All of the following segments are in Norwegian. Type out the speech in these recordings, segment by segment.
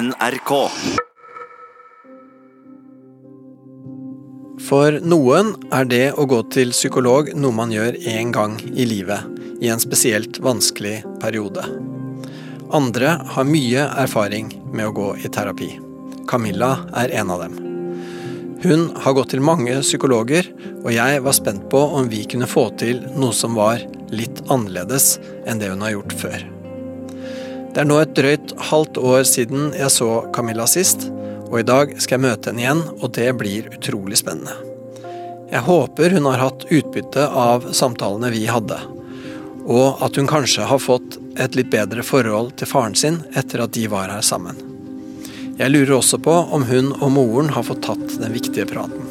NRK. For noen er det å gå til psykolog noe man gjør én gang i livet, i en spesielt vanskelig periode. Andre har mye erfaring med å gå i terapi. Camilla er en av dem. Hun har gått til mange psykologer, og jeg var spent på om vi kunne få til noe som var litt annerledes enn det hun har gjort før. Det er nå et drøyt halvt år siden jeg så Camilla sist, og i dag skal jeg møte henne igjen, og det blir utrolig spennende. Jeg håper hun har hatt utbytte av samtalene vi hadde, og at hun kanskje har fått et litt bedre forhold til faren sin etter at de var her sammen. Jeg lurer også på om hun og moren har fått tatt den viktige praten.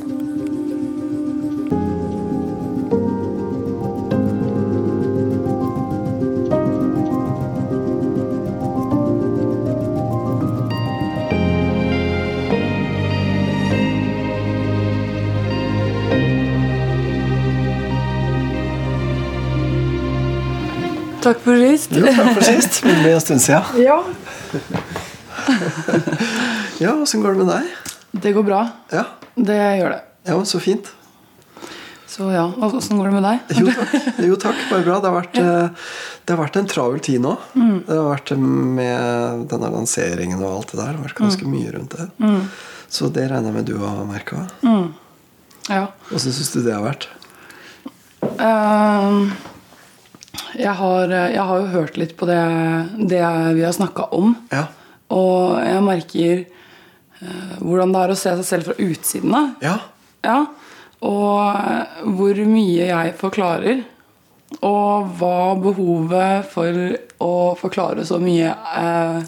Takk for sist. Jo, takk for sist. Det ble en stund siden. Ja. Ja, åssen går det med deg? Det går bra. Ja, Det gjør det. ja men så fint. Så ja, Åssen går det med deg? Jo takk, jo, takk bare bra. Det har, vært, eh, det har vært en travel tid nå. Det har vært med denne lanseringen og alt det der. Det har vært ganske mye rundt det. Så det regner jeg med du har merka. Ja. Åssen syns du det har vært? Ehm, jeg, har, jeg har jo hørt litt på det, det vi har snakka om. Ja. Og jeg merker uh, hvordan det er å se seg selv fra utsiden av. Ja. Ja. Og eh, hvor mye jeg forklarer. Og hva behovet for å forklare så mye uh,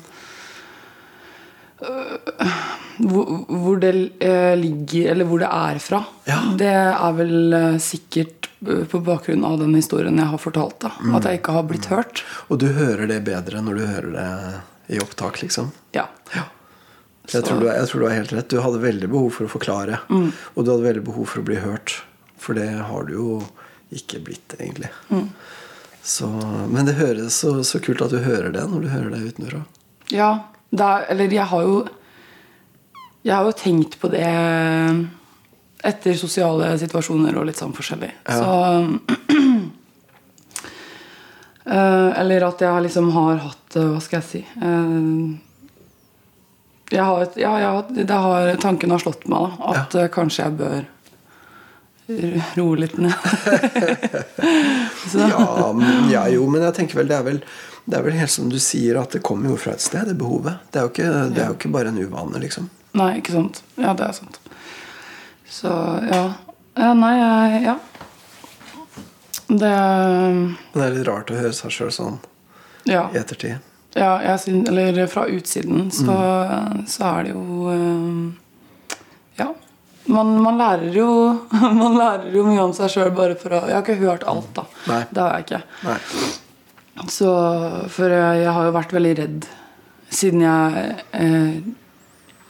uh, hvor, hvor det eh, ligger, eller hvor det er fra. Ja. Det er vel eh, sikkert eh, på bakgrunn av den historien jeg har fortalt. Da. At jeg ikke har blitt hørt. Og du hører det bedre når du hører det i opptak, liksom? Ja. Ja. Jeg, tror du, jeg tror du har helt rett. Du hadde veldig behov for å forklare. Og du hadde veldig behov for å bli hørt. For det har du jo ikke blitt, egentlig. Så, men det høres så, så kult at du hører det når du hører det utenfra. Ja, er, eller jeg har jo Jeg har jo tenkt på det etter sosiale situasjoner og litt sånn forskjellig. Ja. Så eh, Eller at jeg liksom har hatt eh, Hva skal jeg si eh, jeg har, ja, ja, har, det har, Tanken har slått meg, da. At ja. kanskje jeg bør roe litt ned. Ja, jo, men jeg tenker vel det er vel det er vel helt som du sier, at det kommer jo fra et sted, det behovet. Det er jo ikke, det er jo ikke bare en uvane, liksom. Nei, ikke sant. Ja, det er sant. Så ja. ja nei, jeg- ja. Det det er litt rart å høre seg sjøl sånn Ja. i ettertid. ja jeg eller fra utsiden så, så er det jo eh, Ja. Man, man lærer jo Man lærer jo mye om seg sjøl bare for å Jeg har ikke hørt alt, da. Nei. Det har jeg ikke. Nei. Så, for jeg har jo vært veldig redd siden jeg eh,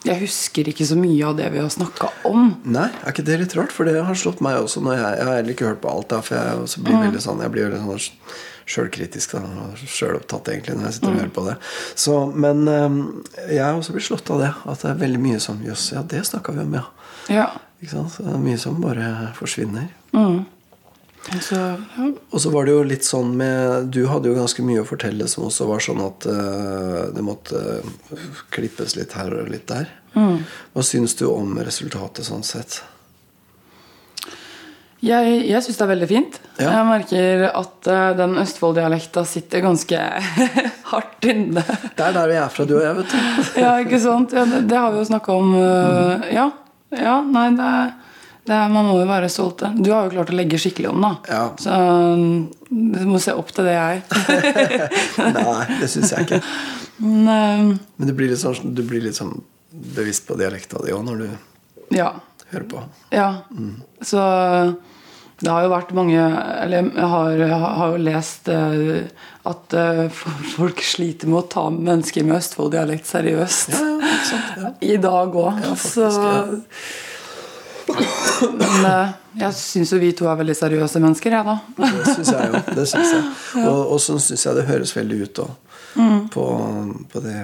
Jeg husker ikke så mye av det vi har snakka om. Nei, er ikke det litt rart? For det har slått meg også. Jeg, jeg har heller ikke hørt på alt. Da, for jeg også blir veldig sånn Jeg blir veldig sånn sjølkritisk og sjølopptatt egentlig når jeg sitter og hører på det. Så, men øhm, jeg har også blitt slått av det. At det er veldig mye som Jøss, ja, det snakka vi om, ja. Ja. Så det er mye som bare forsvinner. Så, ja. Og så var det jo litt sånn med Du hadde jo ganske mye å fortelle som også var sånn at uh, det måtte øh, klippes litt her og litt der. Hva syns du om resultatet sånn sett? Jeg, jeg syns det er veldig fint. Ja. Jeg merker at uh, den Østfold-dialekta sitter ganske hardt inne. Det er der vi er fra, du og jeg, vet du. ja, ikke sant? Ja, det, det har vi jo snakka om. eh, ja. ja. Nei, det, er- er, man må jo være stolte. Du har jo klart å legge skikkelig om, da. Ja. Så mm, du må se opp til det, jeg. Nei, det syns jeg ikke. Men eh, Men du blir litt sånn, du blir litt sånn bevisst på dialekta di òg når du ja. hører på. Ja. Så det har jo vært mange Eller jeg har, har jo lest uh, at uh, folk sliter med å ta mennesker med Østfold-dialekt seriøst. Ja, ja, sant? Ja. I dag òg. Ja, så faktisk, Men eh, jeg syns jo vi to er veldig seriøse mennesker, jeg, da. Det syns jeg jo. Det synes jeg. Og, og så syns jeg det høres veldig ut òg. På, på det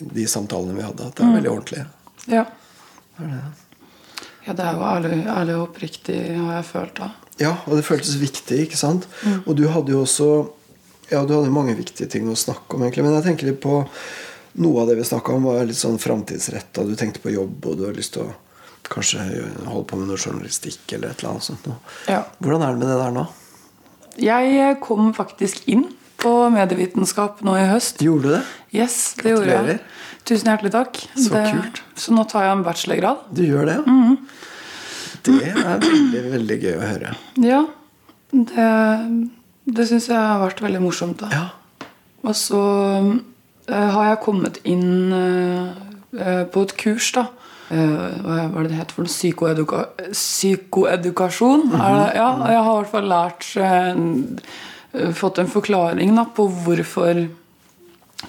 de samtalene vi hadde. At det er veldig ordentlig. Ja. Ja, det er jo ærlig, ærlig og oppriktig, har jeg følt da. Ja, og det føltes viktig, ikke sant? Og du hadde jo også Ja, du hadde mange viktige ting å snakke om, egentlig. Men jeg tenker litt på noe av det vi snakka om, var litt sånn framtidsretta. Du tenkte på jobb, og du har lyst til å kanskje holder på med noe journalistikk eller et eller annet sånt. Ja. Hvordan er det med det der nå? Jeg kom faktisk inn på medievitenskap nå i høst. Gjorde du det? Yes, det gjorde jeg. Tusen hjertelig takk. Så det, kult. Så nå tar jeg en bachelorgrad. Du gjør det? ja? Det er veldig, veldig gøy å høre. Ja. Det, det syns jeg har vært veldig morsomt. da. Ja. Og så eh, har jeg kommet inn eh, eh, på et kurs, da. Eh, hva er det det heter for noe? Psykoeduka psykoedukasjon. er det? Ja, jeg har i hvert fall lært eh, Fått en forklaring da, på hvorfor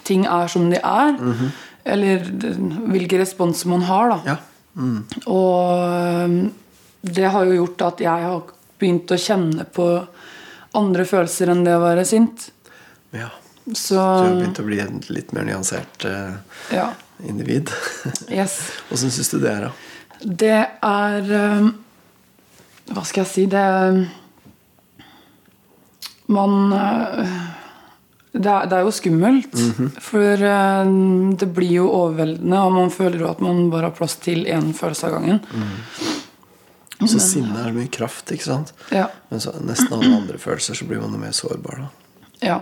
ting er som de er. Eller hvilke responser man har. da. Ja. Mm. Og det har jo gjort at jeg har begynt å kjenne på andre følelser enn det å være sint. ja. Så Du har begynt å bli litt mer nyansert eh, ja. Individ. Yes. Åssen syns du det er, da? Det er Hva skal jeg si? Det er Man øh, det er, det er jo skummelt. For øh, det blir jo overveldende, og man føler jo at man bare har plass til én følelse av gangen. Så sinne er mye kraft, ikke sant? Ja. Men så nesten alle andre følelser så blir man jo mer sårbar, da. Ja.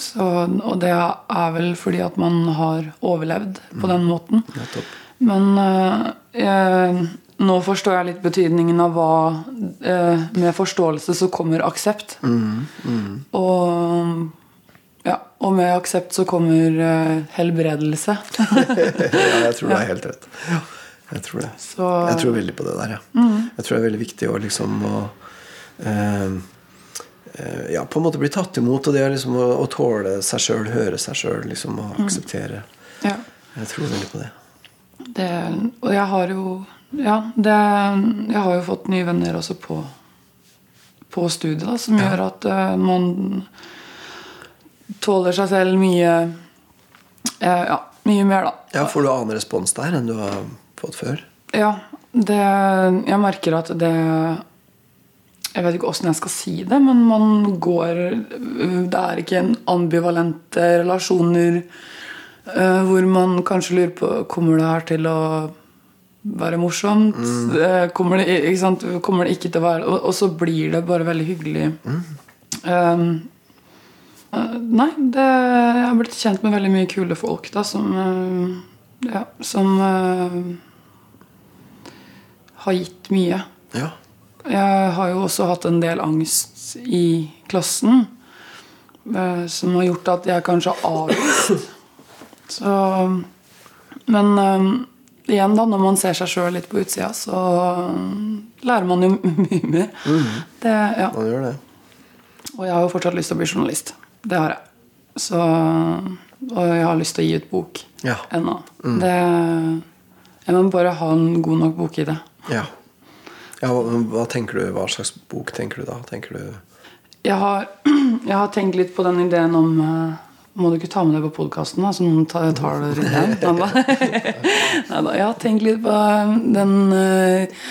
Så, og det er vel fordi at man har overlevd på den måten. Ja, Men øh, jeg, nå forstår jeg litt betydningen av hva øh, Med forståelse så kommer aksept. Og ja, og med aksept så kommer øh, helbredelse. ja, jeg tror du har helt rett. Jeg tror det. Så Jeg tror veldig på det der, ja. Jeg tror det er veldig viktig å liksom å eh, eh, Ja, på en måte bli tatt imot, og det er liksom å, å tåle seg sjøl, høre seg sjøl, liksom, og akseptere. ja, Jeg tror veldig på det. det, Og jeg har jo Ja, det, jeg har jo fått nye venner også på, på studiet, da, som gjør at uh, man tåler seg selv mye uh, Ja, mye mer, da. Ja, Får du annen respons der enn du har fått før? Ja, det, jeg merker at det Jeg vet ikke åssen jeg skal si det, men man går Det er ikke en ambivalente relasjoner uh, hvor man kanskje lurer på Kommer det her til å være morsomt? Eh, Kommer, det, ikke sant? Kommer det ikke til å være Og, og så blir det bare veldig hyggelig. Um, uh, nei, det, jeg har blitt kjent med veldig mye kule folk da, som uh, Ja, som har gitt mye. Ja. Jeg har jo også hatt en del angst i klassen. eh, Som har gjort at jeg kanskje har avvist. Så Men eh, igjen, da, når man ser seg sjøl litt på utsida, så eh, lærer man jo mye mer. Det, ja. Man gjør det. Og jeg har jo fortsatt lyst til å bli journalist. Det har jeg. Så, og jeg har lyst til å gi ut bok Ja. ennå. Det, jeg må bare ha en god nok bok i det. Ja. Ja hva, tenker du, hva slags bok tenker du da? Tenker du Jeg har, jeg har tenkt litt på den ideen om eh, Må du ikke ta med det på podkasten, så noen tar, tar det rundt den? Neida, Jeg har tenkt litt på den eh,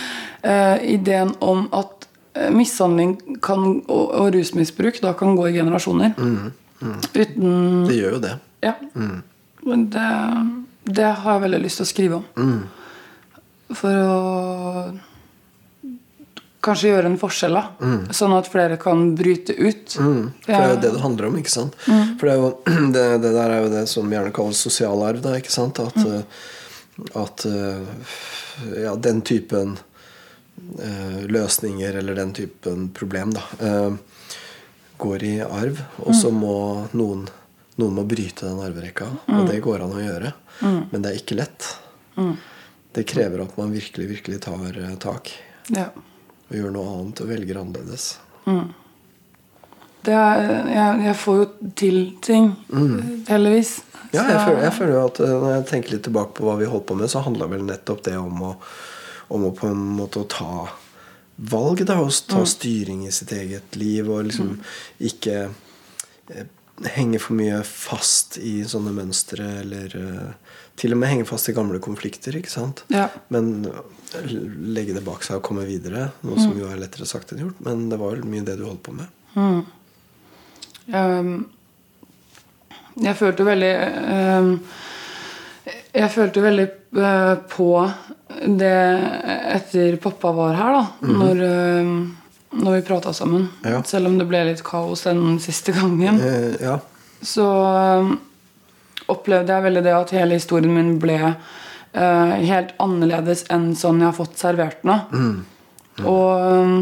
eh, ideen om at mishandling kan, og, og rusmisbruk da kan gå i generasjoner. Uten Det gjør jo det. Ja. Men det, det har jeg veldig lyst til å skrive om. For å kanskje gjøre en forskjell, da. Sånn at flere kan bryte ut. Mm. For det er jo det det handler om, ikke sant? For det, jo, det, det der er jo det som gjerne kalles sosial arv, da, ikke sant? At, eh, at eh, ja, den typen eh, løsninger eller den typen problem da, eh, går i arv. Og så må noen, noen må bryte den arverekka. Og det går an å gjøre. Men det er ikke lett. Det krever at man virkelig, virkelig tar tak. Ja. Og gjør noe annet og velger annerledes. Det er, jeg, jeg får jo til ting, heldigvis. Ja, jeg føler, jeg føler jo at eh, Når jeg tenker litt tilbake på hva vi holdt på med, så handla vel nettopp det om å, om å på en måte ta valg. da, Og ta styring i sitt eget liv. Og liksom ikke eh, henger for mye fast i sånne mønstre, eller uh, til og med henge fast i gamle konflikter. ikke sant? Ja. Men legge det bak seg og komme videre, noe som jo er lettere sagt enn gjort. Men det var vel mye det du holdt på med. Mm. Um, jeg følte veldig um, Jeg følte veldig uh, på det etter pappa var her, da. Mhm. Når, uh, når vi prata sammen. Ja. Selv om det ble litt kaos den siste gangen. Eh, ja. Så um, opplevde jeg veldig det at hele historien min ble uh, helt annerledes enn sånn jeg har fått servert nå. Mm. Og um,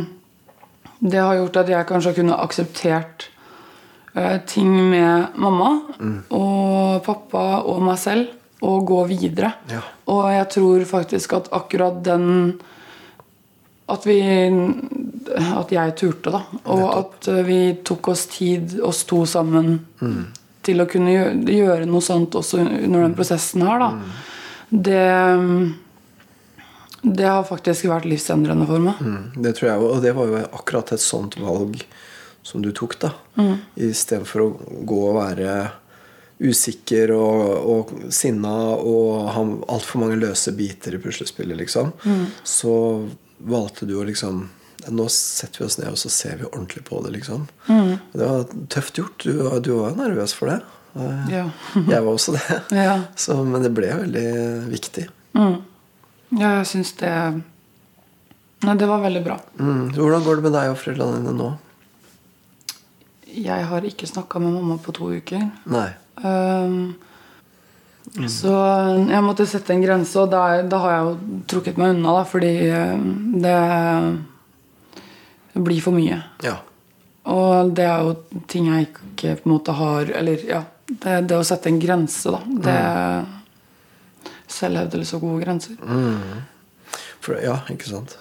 det har gjort at jeg kanskje har kunnet akseptert uh, ting med mamma Mm. og pappa og meg selv og gå videre. Ja. Og jeg tror faktisk at akkurat den At vi At jeg turte, da. Og at uh, vi tok oss tid, oss to sammen, Mm. Til å kunne gjøre, noe sånt også under den prosessen her, da. Mm. Det um, Det har faktisk vært livsendrende for meg. Mm, det tror jeg Og det var jo akkurat et sånt valg som du tok, da. Mm. Istedenfor å gå og være usikker og, og sinna og ha altfor mange løse biter i puslespillet, liksom. Mm. Så valgte du å liksom Nå setter vi oss ned og så ser vi ordentlig på det, liksom. Mm. Det var tøft gjort. Du, du var jo nervøs for det. Eh, Ja. Jeg var også det. Ja. Så, men det ble veldig viktig. Mm. ja, jeg syns det Nei, det var veldig bra. Mm. Hvordan går det med deg og foreldrene dine nå? Jeg har ikke snakka med mamma på to uker. Nei. Um, Så jeg måtte sette en grense, og da, da har jeg jo trukket meg unna, da, fordi det, det blir for mye. Ja. Og det er jo ting jeg ikke på en måte har Eller ja, det, det å sette en grense, da. Det Selvhevdelse og gode grenser. Mm. For, ja, ikke sant.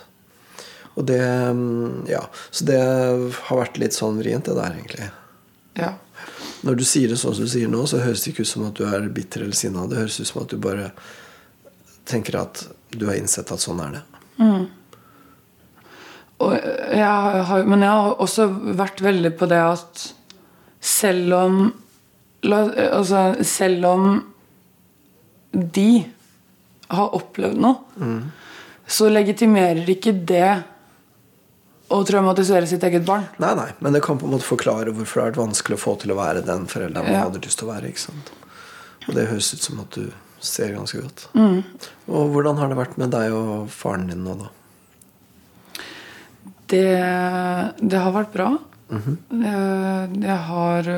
Og det mm, Ja. Så det har vært litt sånn vrient, det der, egentlig. Ja. Når du sier det sånn som du sier nå, så høres det ikke ut som at du er bitter eller sinna. Det høres ut som at du bare tenker at du har innsett at sånn er det. Og jeg har, men jeg har også vært veldig på det at selv om la, altså, Selv om de har opplevd noe, så legitimerer ikke det å traumatisere sitt eget barn. Nei, nei, men det kan på en måte forklare hvorfor det har vært vanskelig å få til å være den forelderen man Ja. hadde lyst til å være. ikke sant? Og det høres ut som at du ser ganske godt. Mm. Og hvordan har det vært med deg og faren din nå, da? Det, det har vært bra. jeg, jeg har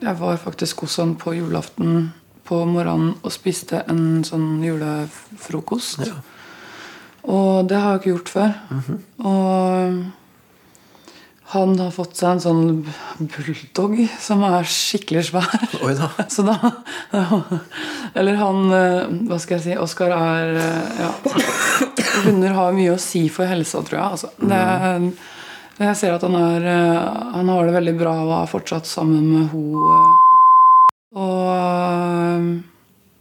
Jeg var faktisk hos han på julaften på morgenen og spiste en sånn julefrokost. Ja. Og det har jeg ikke gjort før. Og han har fått seg en sånn bulldog som er skikkelig svær. Oi da. Så da Eller han eh, Hva skal jeg si? Oskar er eh, ja, Hunder har mye å si for helsa, tror jeg. Altså. Det, er- jeg ser at han, er, eh, han har det veldig bra og er fortsatt sammen med ho eh. Og eh,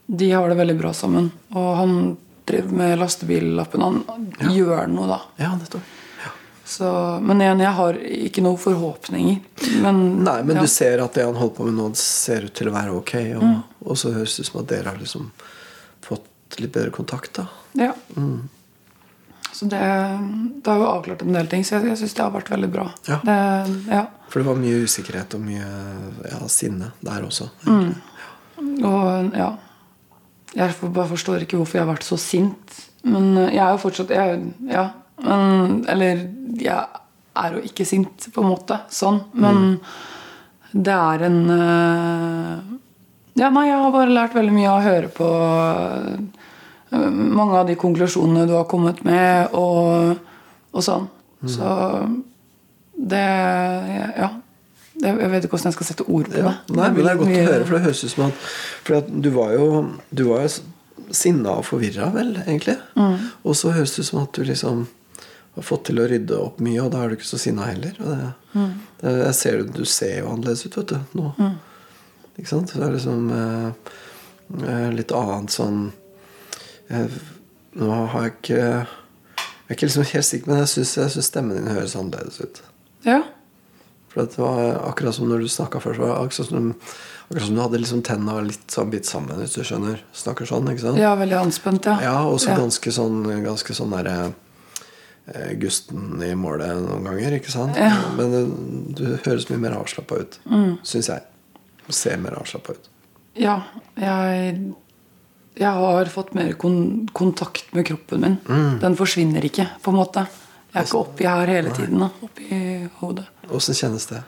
de har det veldig bra sammen. Og han driver med lastebillappen. Han gjør noe, da. Ja, nettopp. Så, men igjen, jeg har ikke noen forhåpninger. Men, Nei, men ja. du ser at det han holder på med nå, ser ut til å være ok. Og, Mm. og så høres det ut som at dere har liksom fått litt bedre kontakt. da. Ja. Så det, det har jo avklart en del ting, så jeg, jeg syns det har vært veldig bra. Ja. Det, ja. For det var mye usikkerhet og mye ja, sinne der også. Mm. Og ja Jeg bare forstår ikke hvorfor jeg har vært så sint. Men jeg er jo fortsatt jeg, Ja. Men, eller jeg er jo ikke sint, på en måte. Sånn. Men det er en eh, Ja, nei, jeg har bare lært veldig mye av å høre på mange av de konklusjonene du har kommet med, og, og sånn. Så det Ja. Jeg vet ikke hvordan jeg skal sette ord på det. Ja. Nei, men det er godt mye... å høre, for det høres ut som at, for at du var jo Du var jo sinna og forvirra, vel, egentlig. Mm. Og så høres det ut som at du liksom har fått til å rydde opp mye, og da er du ikke så sinna heller. Det, Mm. det, jeg ser, du ser jo annerledes ut, vet du, nå. Ikke sant? Det er liksom eh, eh, litt annet sånn eh, Nå har jeg ikke Jeg er ikke liksom helt sikker, men jeg syns stemmen din høres annerledes ut. Ja. For det var akkurat som når du snakka først. Var akkurat som, akkurat som du hadde liksom tenna litt sånn bitt sammen, hvis du skjønner. Snakker sånn, ikke sant? Ja, veldig anspent, ja. Ja, og så Ja. ganske sånn, ganske sånn derre eh, Gusten i målet noen ganger, ikke sant? Ja. Men eh, du høres mye mer avslappa ut, mm. syns jeg. Ser mer avslappa ut. Ja, jeg, jeg har fått mer kon kontakt med kroppen min. Mm. Den forsvinner ikke, på en måte. Jeg er ikke oppi her hele tiden. da, Oppi hodet. Åssen kjennes det?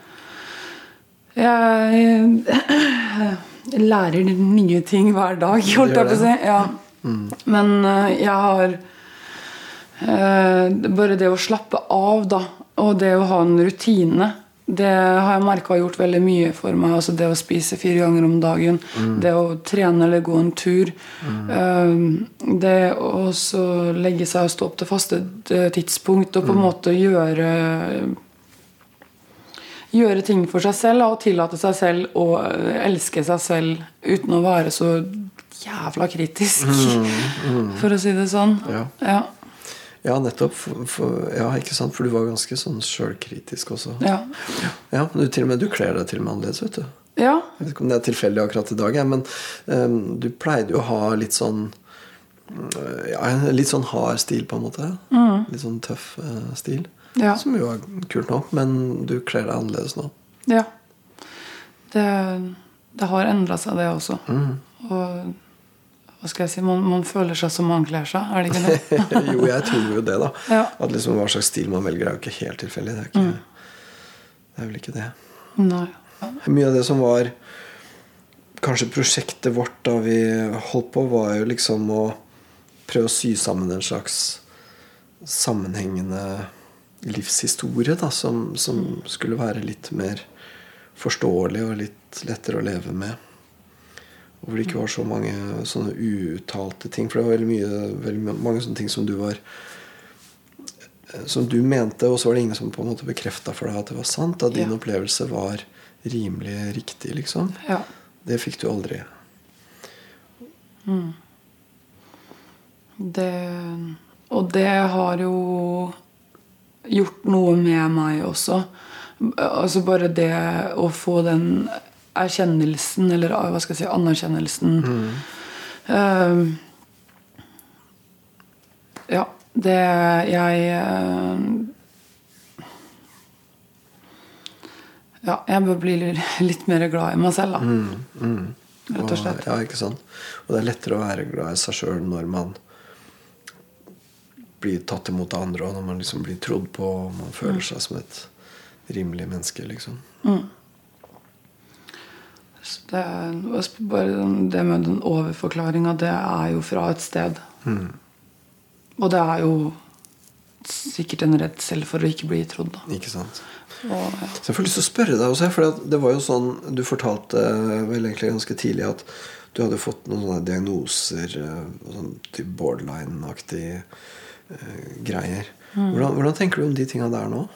Jeg lærer nye ting hver dag, holdt jeg på å si. Ja. Men eh, jeg har eh, Bare det å slappe av, da, og det å ha en rutine, det har jeg merka har gjort veldig mye for meg. Altså det å spise fire ganger om dagen, det å trene eller gå en tur. Mm. det å legge seg og stå opp til faste eh, tidspunkt og på en måte gjøre gjøre ting for seg selv og tillate seg selv å øh, elske seg selv uten å være så jævla kritisk, for å si det sånn. Ja. Ja. Ja, nettopp. For, for, ja, ikke sant? For du var ganske sånn sjølkritisk også. Ja. Ja, du, til og med, du kler deg til og med annerledes, vet du. ja. Jeg vet ikke om det er tilfeldig akkurat i dag, men um, du pleide jo å ha litt sånn eh, ja, litt sånn hard stil, på en måte. Litt sånn tøff uh, stil. Ja. Som jo er kult nok, men du kler deg annerledes nå. ja. Det, det har endra seg, det også. Og hva skal jeg si, man, man føler seg som man kler seg, er det ikke det? jo, jeg tror jo det, da. Ja. At liksom hva slags stil man velger, er jo ikke helt tilfeldig. Det er, ikke, det er vel ikke det. Nei. Mye av det som var kanskje prosjektet vårt da vi holdt på, var jo liksom å prøve å sy sammen en slags sammenhengende livshistorie da, som, som skulle være litt mer forståelig og litt lettere å leve med. Hvor det ikke var så mange sånne uuttalte ting. For det var veldig, mye, veldig mange sånne ting som du var Som du mente, og så var det ingen som på en måte bekrefta for deg at det var sant. At din Ja. opplevelse var rimelig riktig, liksom. Ja. Det fikk du aldri. Det, og det har jo gjort noe med meg også. Altså bare det å få den erkjennelsen, eller hva skal jeg si, anerkjennelsen Eh, Ja, det Jeg uh, Ja, jeg bør bli litt mer glad i meg selv, da. Rett og slett. ja, ikke sant? Og det er lettere å være glad i seg sjøl når man blir tatt imot av andre, og når man liksom blir trodd på, og man føler seg som et rimelig menneske, liksom. Så Det, det med den overforklaringa, det er jo fra et sted. Og det er jo sikkert en redsel for å ikke bli trodd. Da. Ikke sant? Og, ja. Så jeg får lyst til å spørre deg også, for det var jo sånn Du fortalte eh, vel egentlig ganske tidlig at du hadde fått noen sånne diagnoser, eh, sånn type borderline-aktig eh, greier. Hvordan, hvordan tenker du om de tinga der nå?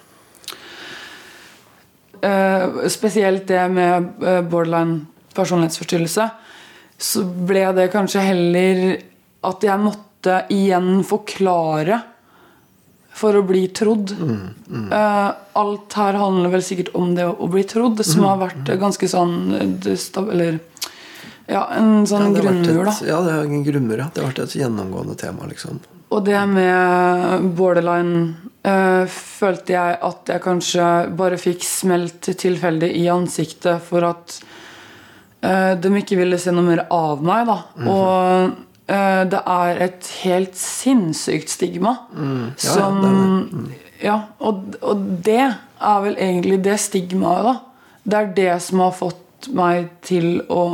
Eh, spesielt det med eh, borderline personlighetsforstyrrelse. Så ble det kanskje heller at jeg måtte igjen forklare for å bli trodd. Eh, alt her handler vel sikkert om det å bli trodd, som har vært ganske sånn Eller ja, en sånn vært grunnmur, da. ja, det er en grunnmur, ja. Det har vært et gjennomgående tema, liksom. Og det med borderline eh, følte jeg at jeg kanskje bare fikk smelt tilfeldig i ansiktet for at eh, de ikke ville se noe mer av meg. da. Og eh, det er et helt sinnssykt stigma ja, som det er Ja, og, og det er vel egentlig det stigmaet, da. Det er det som har fått meg til å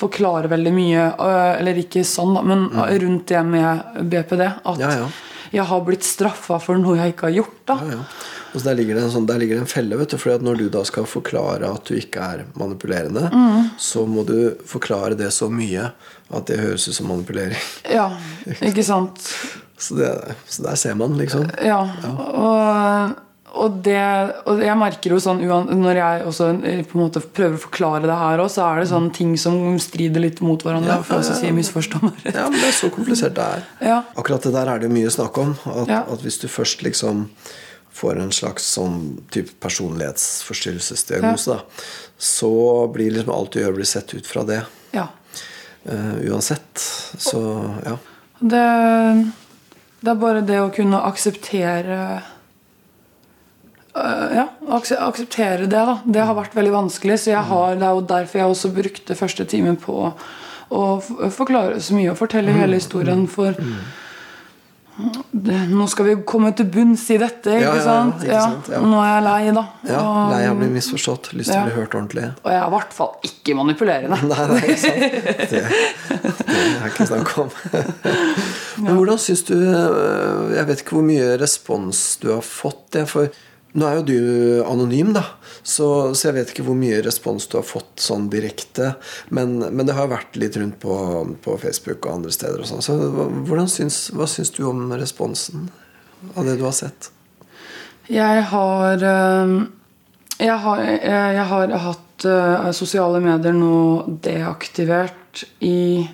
forklare veldig mye, øh, eller ikke sånn, da, men rundt det med BPD. At Mm. Ja, ja. jeg har blitt straffa for noe jeg ikke har gjort. da. Ja, ja. Og der ligger sånn, der ligger det en felle. vet du, fordi at Når du da skal forklare at du ikke er manipulerende, så må du forklare det så mye at det høres ut som manipulering. Ja, ikke sant? Så, det, så der ser man, liksom. Ja. Og, og, det, og jeg merker jo sånn Når jeg også eh, på en måte prøver å forklare det her òg, så er det sånne ting som strider litt mot hverandre. Ja, for å si misforstå meg rett. Ja, men Det er så komplisert det er. Ja. Akkurat det der er det mye snakk om. At, Ja. at hvis du først liksom får en slags sånn type personlighetsforstyrrelsesdiagnose, da, så blir liksom alt du gjør, blir sett ut fra det. Ja. Uh, uansett. Så ja. Det, det, er bare det å kunne akseptere Ja, akseptere det, da. Det har vært veldig vanskelig. Så jeg har, det er jo derfor jeg også brukte første timen på å forklare så mye og fortelle hele historien. For nå skal vi komme til bunns i dette, ikke, ja, ja, sant? ikke sant? Ja. Nå er jeg lei, da. Ja, lei av å bli misforstått. Lyst til å bli hørt ordentlig. Og jeg er i hvert fall ikke manipulerende. nei, nei, ikke sant? Det, det er ikke snakk om. Men hvordan syns du eh, Jeg vet ikke hvor mye respons du har fått. Jeg, For nå er jo du anonym, da. Så, så, jeg vet ikke hvor mye respons du har fått sånn direkte. Men, men det har vært litt rundt på, på Facebook og andre steder. Og sånn. så syns, hva syns du om responsen av det du har sett? Jeg har eh, Jeg har, jeg har hatt uh, sosiale medier nå deaktivert i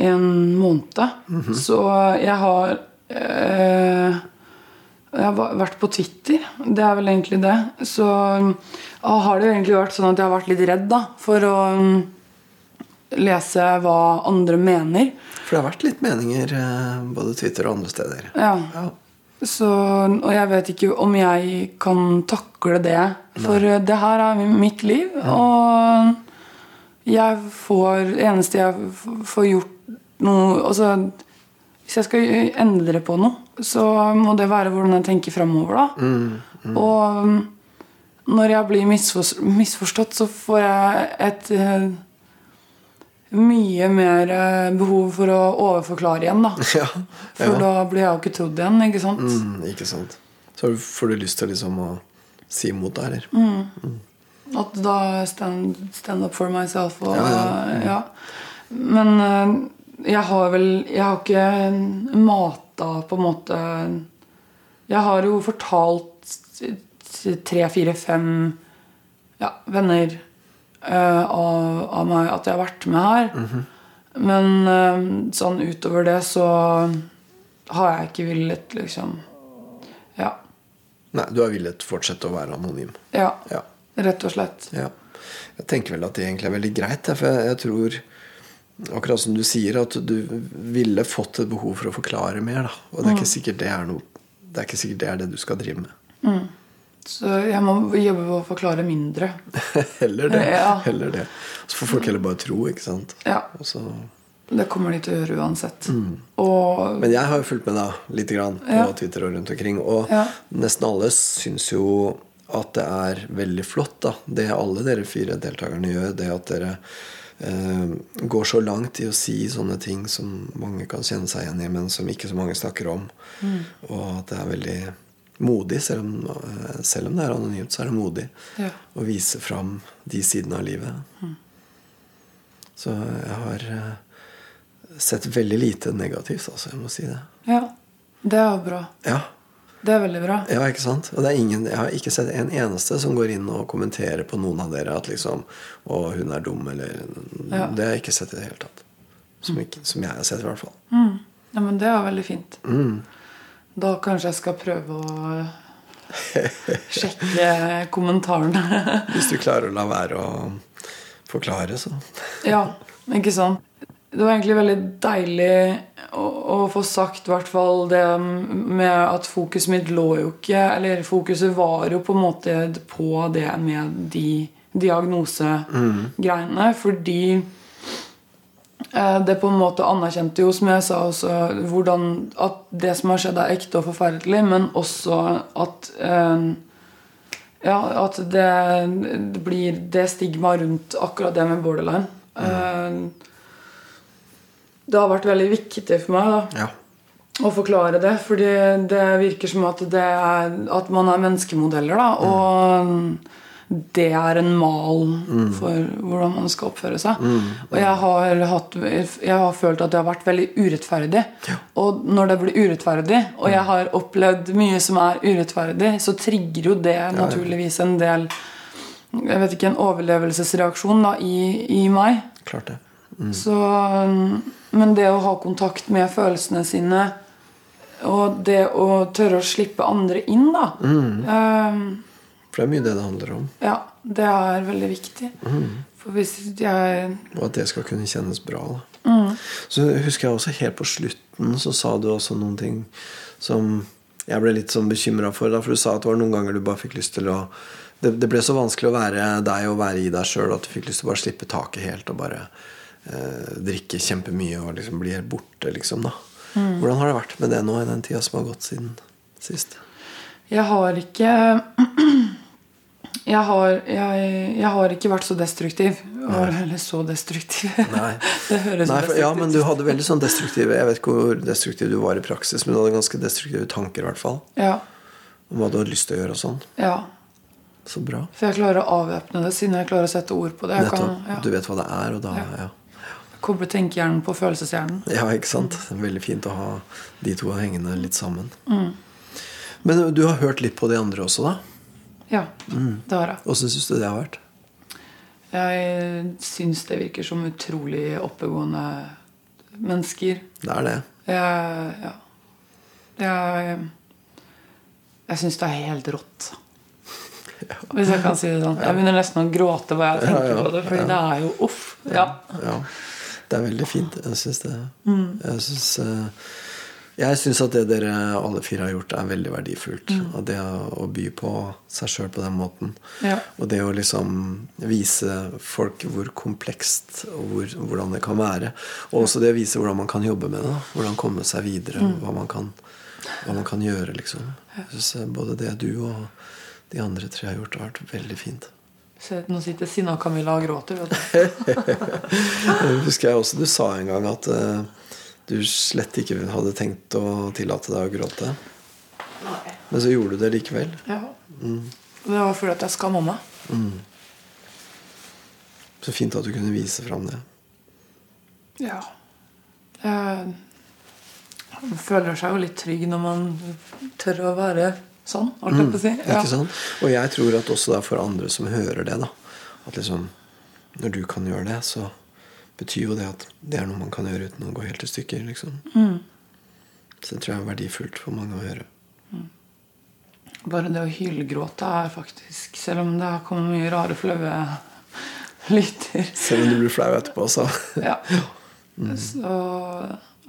en måned. Mm -hmm. Så jeg har uh, jeg har vært på Twitter. Det er vel egentlig det. Så har det jo egentlig vært sånn at jeg har vært litt redd da, for å mm, lese hva andre mener. For det har vært litt meninger eh, både Twitter og andre steder. Ja. ja. Så, og jeg vet ikke om jeg kan takle det. For Nei. det her er mitt liv. Ja. Og jeg får Det eneste jeg får gjort noe altså, hvis jeg skal endre på noe, så må det være hvordan jeg tenker framover. da. Mm, mm. Og når jeg blir misforstått, så får jeg et uh, mye mer uh, behov for å overforklare igjen. da. Ja, ja. For da blir jeg jo ikke trodd igjen. ikke sant? Mm, ikke sant. Så får du lyst til liksom å si imot det, eller? Mm. mm. At da stand, stand, up for myself og ja, ja. Men uh, jeg har vel Jeg har ikke mata på en måte Jeg har jo fortalt tre, fire, fem ja, venner uh, av, av, meg at jeg har vært med her. Mm -hmm. Men uh, sånn utover det så har jeg ikke villet liksom Ja. Nei, du har villet fortsette å være anonym? Ja. ja. Rett og slett. Ja. Jeg tenker vel at det egentlig er veldig greit. For jeg, jeg tror akkurat som du sier, at du ville fått et behov for å forklare mer. Da. Og det er, ikke sikkert det er noe Det er ikke sikkert det er det du skal drive med. Mm. Så jeg må jobbe på å forklare mindre. heller det. Ja. Heller det. Så får folk heller bare tro, ikke sant. Ja. Så... Det kommer de til å gjøre uansett. Mm. Og... Men jeg har jo fulgt med da litt grann på ja. Twitter og rundt omkring. Og nesten alle syns jo at det er veldig flott, da. Det alle dere fire deltakerne gjør, det at dere går så langt i å si sånne ting som mange kan kjenne seg igjen i, men som ikke så mange snakker om. Mm. Og at det er veldig modig, selv om, eh, selv om, det er anonymt, så er det modig ja. å vise fram de sidene av livet. Mm. Så jeg har eh, sett veldig lite negativt, altså. Jeg må si det. Ja. Det er bra. Ja. Det er veldig bra. Ja, ikke sant? Og det er ingen, jeg har ikke sett en eneste som går inn og kommenterer på noen av dere at liksom Å, hun er dum, eller ja. Det har jeg ikke sett i det hele tatt. Som, ikke, som jeg har sett, i hvert fall. Mm. Ja, men det er veldig fint. Mm. Da kanskje jeg skal prøve å sjekke kommentarene. Hvis du klarer å la være å forklare, så. ja, ikke sant. Det var egentlig veldig deilig å, å få sagt hvert fall det med at fokuset mitt lå jo ikke Eller fokuset var jo på en måte på det med de diagnosegreiene. Mm. Fordi eh, det på en måte anerkjente jo, som jeg sa også, hvordan, at det som har skjedd, er ekte og forferdelig, men også at eh, ja, at det, det blir det stigma rundt akkurat det med borderline. Mm. Eh, det har vært veldig viktig for meg da, ja. å forklare det. Fordi det virker som at, er, at man er menneskemodeller. Da, mm. Og det er en mal mm. for hvordan man skal oppføre seg. Mm. Og jeg har, hatt, jeg har, følt at det har vært veldig urettferdig. Ja. Og når det blir urettferdig, og jeg mm. har opplevd mye som er urettferdig, så trigger jo det naturligvis en del jeg vet ikke, en overlevelsesreaksjon da, i, i meg. Klart det. Mm. Så, men det å ha kontakt med følelsene sine og det å tørre å slippe andre inn, da. Eh, For det er mye det det handler om. ja, det er veldig viktig. For hvis jeg Og at det skal kunne kjennes bra. Da. Så husker jeg også helt på slutten så sa du også noen ting som jeg ble litt sånn bekymra for. Da, for du sa at det var noen ganger du bare fikk lyst til å Det, det ble så vanskelig å være deg og være i deg sjøl at du fikk lyst til å bare slippe taket helt og bare eh, drikke kjempemye og liksom bli helt borte, liksom. da Hvordan har det vært med det nå i den tida som har gått siden sist? Jeg har ikke jeg har, jeg, jeg har ikke vært så destruktiv. Eller så destruktiv. Nei. det høres Nei, for, ja, men du hadde veldig sånn destruktive Jeg vet ikke hvor destruktiv du var i praksis, men du hadde ganske destruktive tanker i hvert fall. Ja, Om hva du hadde lyst til å gjøre og sånn. ja. Så bra. For jeg klarer å avvæpne det siden jeg klarer å sette ord på det. Jeg kan Nettopp. ja, Du vet hva det er, og da ja. Koble tenkehjernen på følelseshjernen. ja, ikke sant? Veldig fint å ha de to hengende litt sammen. Mm. Men du har hørt litt på de andre også, da? Ja, Mm. det har jeg. Åssen syns du det har vært? Jeg syns det virker som utrolig oppegående mennesker. Det er det. Jeg, ja. Jeg, jeg syns det er helt rått. Hvis jeg kan si det sånn. Jeg begynner nesten å gråte hva jeg tenker Ja, ja, på det. Fordi det er jo uff. Ja. Det er veldig fint. Jeg syns det. Mm. Jeg syns eh, jeg syns at det dere alle fire har gjort, er veldig verdifullt. Mm. Og det å by på seg sjøl på den måten. Ja. Og det å liksom vise folk hvor komplekst og hvor, hvordan det kan være. Og også det å vise hvordan man kan jobbe med det. Hvordan komme seg videre. Mm. Hva, man kan, hva man kan gjøre, liksom. Jeg synes eh, Både det du og de andre tre har gjort, har vært veldig fint. Se, nå sitter Sinna Camilla og gråter. Jeg husker jeg også du sa en gang at uh, du slett ikke hadde tenkt å tillate deg å gråte. Men så gjorde du det likevel. Ja. Det var fordi at jeg skamma meg. Så fint at du kunne vise fram det. Ja. Jeg føler seg jo litt trygg når man tør å være sånn, å si. Ja. Og jeg tror at også det er for andre som hører det, da. At liksom Når du kan gjøre det, så betyr jo det at det er noe man kan gjøre uten å gå helt i stykker. liksom. Så det tror jeg er verdifullt for mange å høre. Bare det å hylgråte er faktisk Selv om det har kommet mye rare, flaue lytter Selv om du blir flau etterpå, så ja. så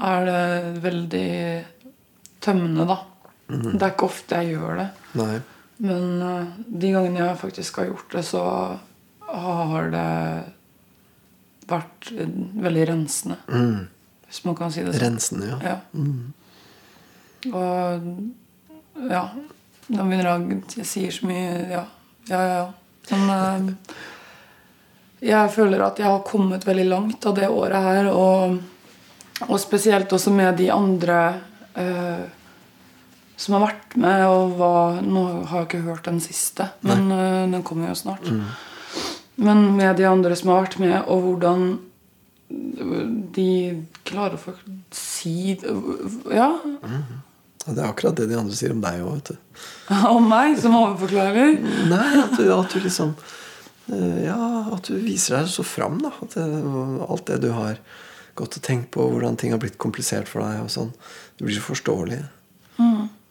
er det veldig tømmende, da. Det er ikke ofte jeg gjør det. Nei. Men eh, de gangene jeg faktisk har gjort det, så har det vært eh, veldig rensende. Hvis man kan si det sånn. Rensende, ja. Ja. Og ja Nå begynner jeg Jeg sier så mye Ja, ja, ja. ja. Men eh, jeg føler at jeg har kommet veldig langt av det året her. Og, og spesielt også med de andre eh, som har vært med. Og var nå har jeg ikke hørt den siste, men uh, den kommer jo snart. Men med de andre som har vært med, og hvordan de klarer å si Ja, Mm. det er akkurat det de andre sier om deg òg, vet du. om meg som overforklarer. Nei, at du, at du liksom eh, Ja, at du viser deg så fram, da. Det, alt det du har gått og tenkt på, hvordan ting har blitt komplisert for deg, og sånn. Du blir så forståelig.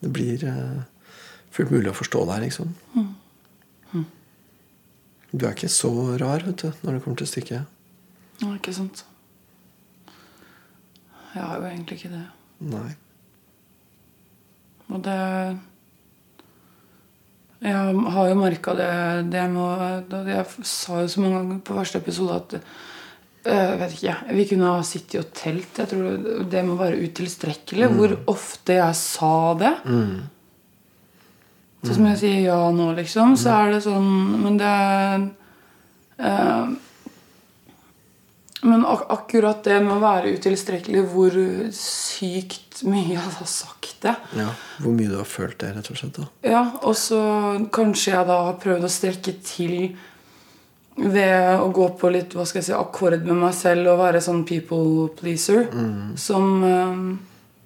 Det blir eh, fullt mulig å forstå deg, liksom. Du er ikke så rar, vet du, når det kommer til stykket. Nei, ikke sant? Jeg har jo egentlig ikke det. Nei. Og det Jeg har jo merka det, det med Jeg sa jo så mange ganger på første episode at øh, vet ikke, Vi kunne ha sittet og telt. Jeg tror det, må være utilstrekkelig. Hvor ofte jeg sa det. Så som jeg sier ja nå, liksom, så er det sånn Men det eh, Men ak akkurat det med å være utilstrekkelig, hvor sykt mye jeg har sagt det. Ja, Hvor mye du har følt det, rett og slett. da. Ja, Og så kanskje jeg da har prøvd å strekke til ved å gå på litt hva skal jeg si, akkord med meg selv og være sånn people pleaser. Som um,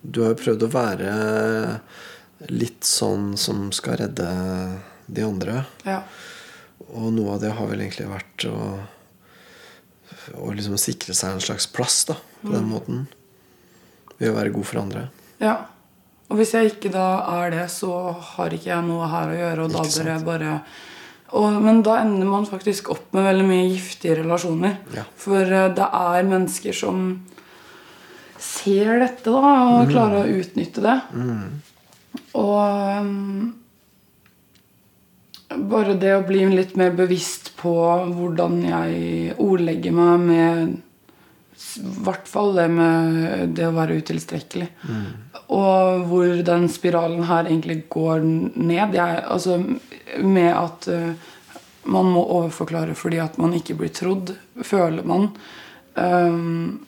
Du har jo prøvd å være litt sånn som skal redde de andre. Ja. Og noe av det har vel egentlig vært å, å liksom sikre seg en slags plass da, på den måten. Ved å være god for andre. ja. Og hvis jeg ikke da er det, så har ikke jeg noe her å gjøre, og da bør jeg bare og, men da ender man faktisk opp med veldig mye giftige relasjoner. Ja. For uh, det er mennesker som ser dette, da, og mm. klarer å utnytte det. Mm. Og um, bare det å bli litt mer bevisst på hvordan jeg ordlegger meg med i hvert fall det med det å være utilstrekkelig. Mm. Og hvor den spiralen her egentlig går ned. Jeg, altså, med at uh, man må overforklare fordi at man ikke blir trodd, føler man. Um,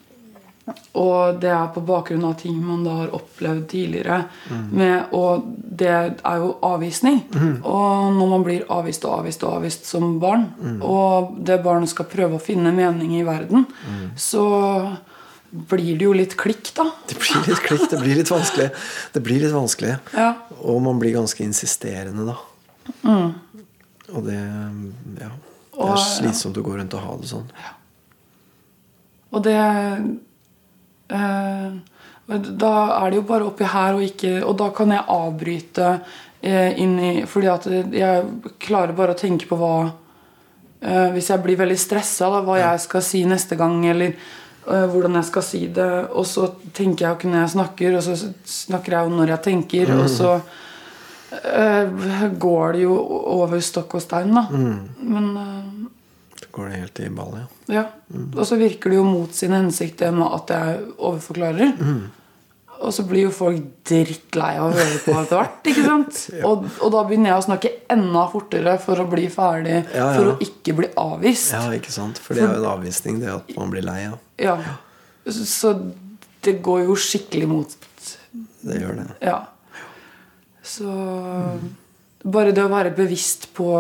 og det er på bakgrunn av ting man da har opplevd tidligere. Mm. Med, og det er jo avvisning. Mm. Og når man blir avvist og avvist og avvist som barn, mm. og det barnet skal prøve å finne mening i verden, mm. så blir det jo litt klikk, da. Det blir litt klikk, det blir litt vanskelig. Det blir litt vanskelig. Ja. Og man blir ganske insisterende, da. Mm. Og det Ja. Det er slitsomt å gå rundt og ha det sånn. Ja. Og det da er det jo bare oppi her, og, ikke, og da kan jeg avbryte eh, inn i Fordi at jeg klarer bare å tenke på hva eh, Hvis jeg blir veldig stressa, hva jeg skal si neste gang, eller hvordan jeg skal si det. Og så tenker jeg jo ikke når jeg snakker, og så snakker jeg jo når jeg tenker. Mm. Og så uh, går det jo over stokk og stein, da. Mm. Men uh, går det helt i ball, ja. ja. Mm. Og så virker det jo mot sin hensikt det med at jeg overforklarer. Mm. Og så blir jo folk drittlei av å høre på etter hvert. ikke sant? ja. og, og, da begynner jeg å snakke enda fortere for å bli ferdig. Ja, for å ikke bli avvist. Ja, ikke sant? For det er jo en avvisning, det at man blir lei av. Ja. Så det går jo skikkelig mot Det gjør det. Ja. Så mm. bare det å være bevisst på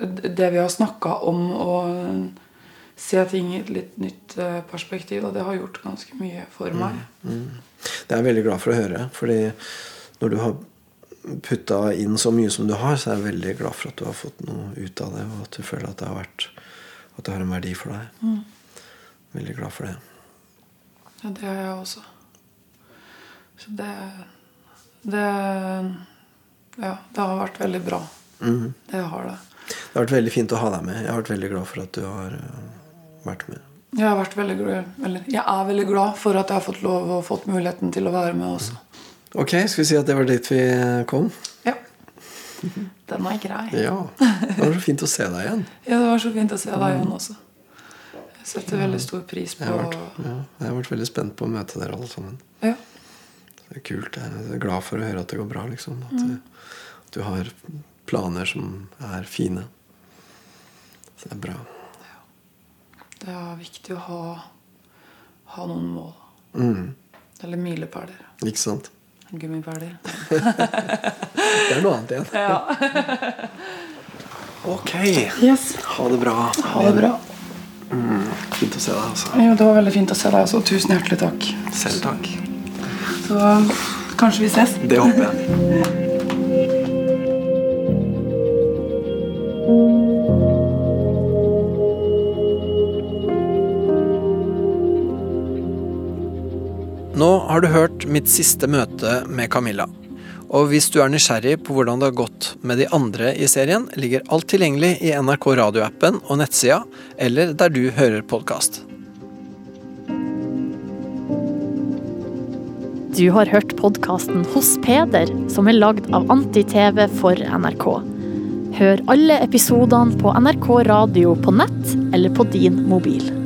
det vi har snakka om, og se ting i et litt nytt eh, perspektiv. Og det har gjort ganske mye for mm, meg. Mm, mm. Det er jeg veldig glad for å høre. fordi når du har putta inn så mye som du har, så er jeg veldig glad for at du har fått noe ut av det, og at du føler at det har, vært, at det har en verdi for deg. Mm. Veldig glad for det. Ja, det er jeg også. Så det Det Ja, det har vært veldig bra. Mm. Det har det. Det har vært veldig fint å ha deg med. Jeg har vært veldig glad for at du har eh, vært med. Jeg, har vært veldig glad, jeg er veldig glad for at jeg har fått lov og fått muligheten til å være med også. Ok, skal vi si at det var dit vi kom? Ja. Den er grei. Ja, Det var så fint å se deg igjen. Ja, det var så fint å se deg igjen også. Jeg setter veldig stor pris på Jeg har vært, ja, jeg har vært veldig spent på å møte dere alle sammen. Ja. Det er kult. Jeg er glad for å høre at det går bra. Liksom. At, mm. at du har planer som er fine. Så det er bra. Ja. Det er viktig å ha, ha noen mål. Mm. Eller milepæler. Ikke sant? Gummipæler. det er noe annet igjen. Ja. ok. Yes. Ha det bra. Ha det bra. Mm. Fint å se deg. Altså. Jo, det var veldig fint å se deg. Altså. Tusen hjertelig takk. Selv takk. Så kanskje vi ses. Det håper jeg. Nå har du hørt mitt siste møte med Camilla. Og hvis du er nysgjerrig på hvordan det har gått med de andre i serien, ligger alt tilgjengelig i NRK radioappen og nettsida, eller der du hører podkast. Du har hørt podkasten Hos Peder, som er lagd av Anti-TV for NRK. Hør alle episodene på NRK radio på nett eller på din mobil.